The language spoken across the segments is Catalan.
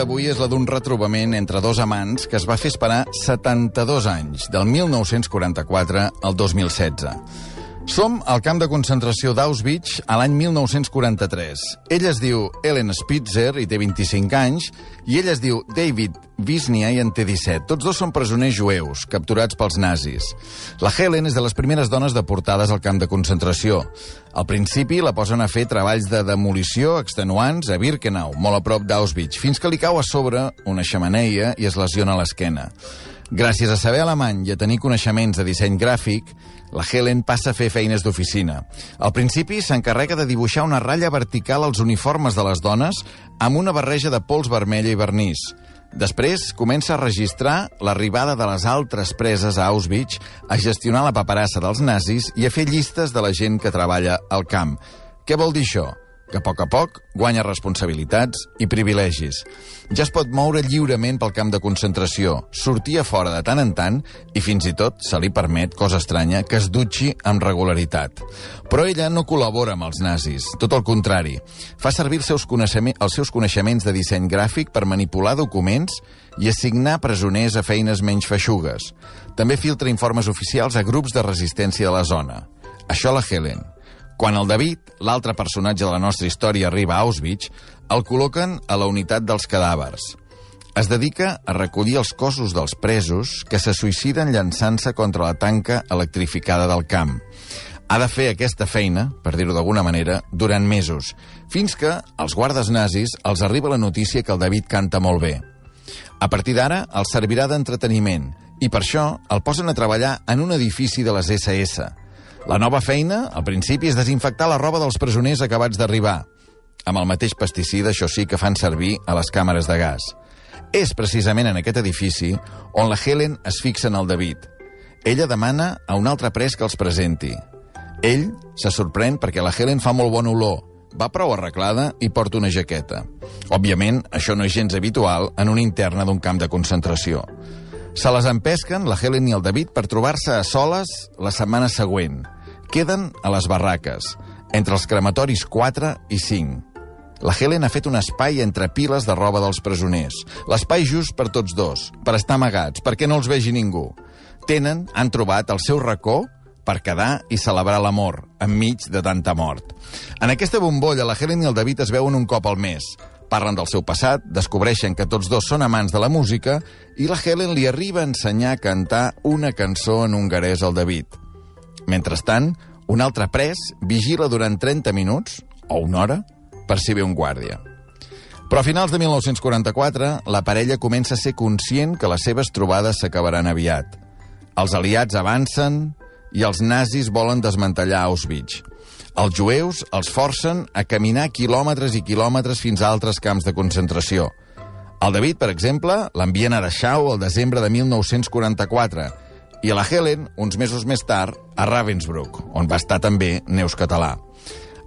D'avui és la d'un retrobament entre dos amants que es va fer esperar 72 anys, del 1944 al 2016. Som al camp de concentració d'Auschwitz a l'any 1943. Ell es diu Ellen Spitzer i té 25 anys, i ell es diu David Wisnia i en té 17. Tots dos són presoners jueus, capturats pels nazis. La Helen és de les primeres dones deportades al camp de concentració. Al principi la posen a fer treballs de demolició extenuants a Birkenau, molt a prop d'Auschwitz, fins que li cau a sobre una xamaneia i es lesiona l'esquena. Gràcies a saber alemany i a tenir coneixements de disseny gràfic, la Helen passa a fer feines d'oficina. Al principi s'encarrega de dibuixar una ratlla vertical als uniformes de les dones amb una barreja de pols vermella i vernís. Després comença a registrar l'arribada de les altres preses a Auschwitz, a gestionar la paperassa dels nazis i a fer llistes de la gent que treballa al camp. Què vol dir això? Que a poc a poc guanya responsabilitats i privilegis. Ja es pot moure lliurement pel camp de concentració, sortir a fora de tant en tant i fins i tot se li permet, cosa estranya, que es dutxi amb regularitat. Però ella no col·labora amb els nazis, tot el contrari. Fa servir els seus, els seus coneixements de disseny gràfic per manipular documents i assignar presoners a feines menys feixugues. També filtra informes oficials a grups de resistència de la zona. Això la Helen. Quan el David, l'altre personatge de la nostra història, arriba a Auschwitz, el col·loquen a la unitat dels cadàvers. Es dedica a recollir els cossos dels presos que se suïciden llançant-se contra la tanca electrificada del camp. Ha de fer aquesta feina, per dir-ho d'alguna manera, durant mesos, fins que als guardes nazis els arriba la notícia que el David canta molt bé. A partir d'ara, el servirà d'entreteniment, i per això el posen a treballar en un edifici de les SS, la nova feina, al principi, és desinfectar la roba dels presoners acabats d'arribar, amb el mateix pesticida, això sí, que fan servir a les càmeres de gas. És precisament en aquest edifici on la Helen es fixa en el David. Ella demana a un altre pres que els presenti. Ell se sorprèn perquè la Helen fa molt bona olor, va prou arreglada i porta una jaqueta. Òbviament, això no és gens habitual en una interna d'un camp de concentració. Se les empesquen, la Helen i el David, per trobar-se a soles la setmana següent. Queden a les barraques, entre els crematoris 4 i 5. La Helen ha fet un espai entre piles de roba dels presoners. L'espai just per tots dos, per estar amagats, perquè no els vegi ningú. Tenen, han trobat, el seu racó per quedar i celebrar l'amor, enmig de tanta mort. En aquesta bombolla, la Helen i el David es veuen un cop al mes. Parlen del seu passat, descobreixen que tots dos són amants de la música i la Helen li arriba a ensenyar a cantar una cançó en hongarès al David. Mentrestant, un altre pres vigila durant 30 minuts, o una hora, per si ve un guàrdia. Però a finals de 1944, la parella comença a ser conscient que les seves trobades s'acabaran aviat. Els aliats avancen i els nazis volen desmantellar Auschwitz. Els jueus els forcen a caminar quilòmetres i quilòmetres fins a altres camps de concentració. El David, per exemple, l'envien a Dachau el desembre de 1944 i a la Helen, uns mesos més tard, a Ravensbrück, on va estar també Neus Català.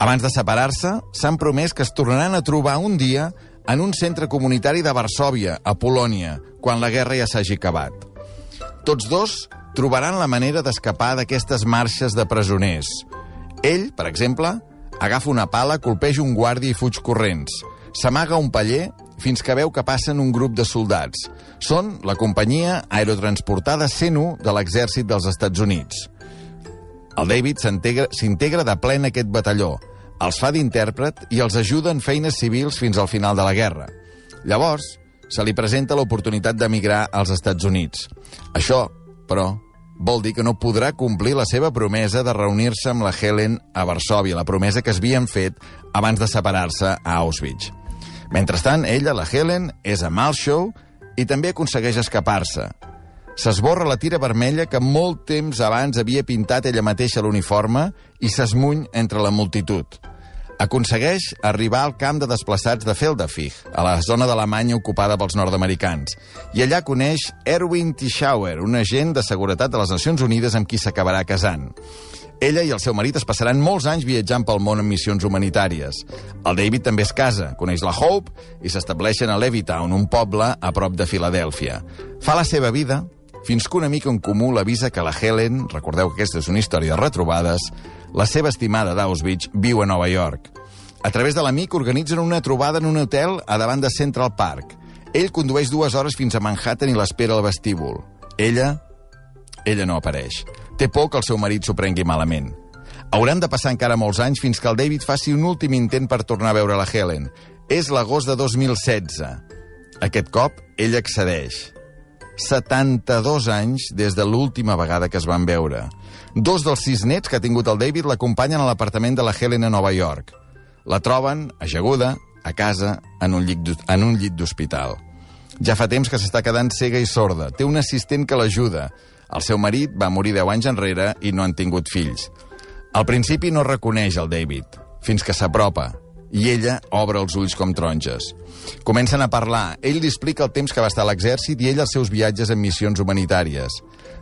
Abans de separar-se, s'han promès que es tornaran a trobar un dia en un centre comunitari de Varsòvia, a Polònia, quan la guerra ja s'hagi acabat. Tots dos trobaran la manera d'escapar d'aquestes marxes de presoners, ell, per exemple, agafa una pala, colpeja un guàrdia i fuig corrents. S'amaga un paller fins que veu que passen un grup de soldats. Són la companyia aerotransportada 101 de l'exèrcit dels Estats Units. El David s'integra de ple en aquest batalló, els fa d'intèrpret i els ajuda en feines civils fins al final de la guerra. Llavors, se li presenta l'oportunitat d'emigrar als Estats Units. Això, però, vol dir que no podrà complir la seva promesa de reunir-se amb la Helen a Varsòvia, la promesa que es havien fet abans de separar-se a Auschwitz. Mentrestant, ella, la Helen, és a Malshow i també aconsegueix escapar-se. S'esborra la tira vermella que molt temps abans havia pintat ella mateixa l'uniforme i s'esmuny entre la multitud. Aconsegueix arribar al camp de desplaçats de Feldafig, a la zona d'Alemanya ocupada pels nord-americans, i allà coneix Erwin Tischauer, un agent de seguretat de les Nacions Unides amb qui s'acabarà casant. Ella i el seu marit es passaran molts anys viatjant pel món en missions humanitàries. El David també es casa, coneix la Hope i s'estableixen a Levittown, un poble a prop de Filadèlfia. Fa la seva vida fins que un amic en comú l'avisa que la Helen, recordeu que aquesta és una història de retrobades, la seva estimada d'Auschwitz viu a Nova York. A través de l'amic organitzen una trobada en un hotel a davant de Central Park. Ell condueix dues hores fins a Manhattan i l'espera al vestíbul. Ella... Ella no apareix. Té por que el seu marit s'ho prengui malament. Hauran de passar encara molts anys fins que el David faci un últim intent per tornar a veure la Helen. És l'agost de 2016. Aquest cop, ell accedeix. 72 anys des de l'última vegada que es van veure. Dos dels sis nets que ha tingut el David l'acompanyen a l'apartament de la Helen a Nova York. La troben, ajaguda, a casa, en un llit, d'hospital. Ja fa temps que s'està quedant cega i sorda. Té un assistent que l'ajuda. El seu marit va morir 10 anys enrere i no han tingut fills. Al principi no reconeix el David, fins que s'apropa, i ella obre els ulls com taronges. Comencen a parlar. Ell li explica el temps que va estar a l'exèrcit i ell els seus viatges en missions humanitàries.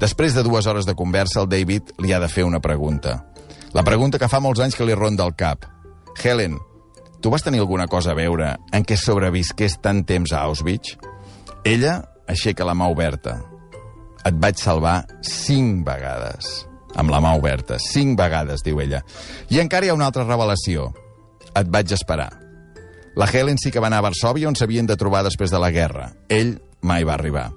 Després de dues hores de conversa, el David li ha de fer una pregunta. La pregunta que fa molts anys que li ronda el cap. Helen, tu vas tenir alguna cosa a veure en què sobrevisqués tant temps a Auschwitz? Ella aixeca la mà oberta. Et vaig salvar cinc vegades. Amb la mà oberta. Cinc vegades, diu ella. I encara hi ha una altra revelació. Et vaig esperar. La Helen sí que va anar a Varsovia on s'havien de trobar després de la guerra. Ell mai va arribar.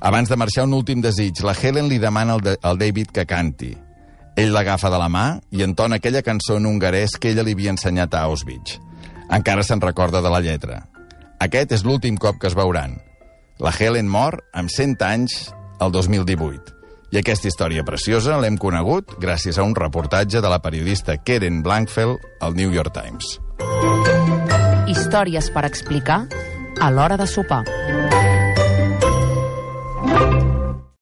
Abans de marxar, un últim desig. La Helen li demana al, de, al David que canti. Ell l'agafa de la mà i entona aquella cançó en hongarès que ella li havia ensenyat a Auschwitz. Encara se'n recorda de la lletra. Aquest és l'últim cop que es veuran. La Helen mor amb 100 anys el 2018. Aquesta història preciosa l'hem conegut gràcies a un reportatge de la periodista Keren Blankfeld al New York Times. Històries per explicar a l'hora de sopar.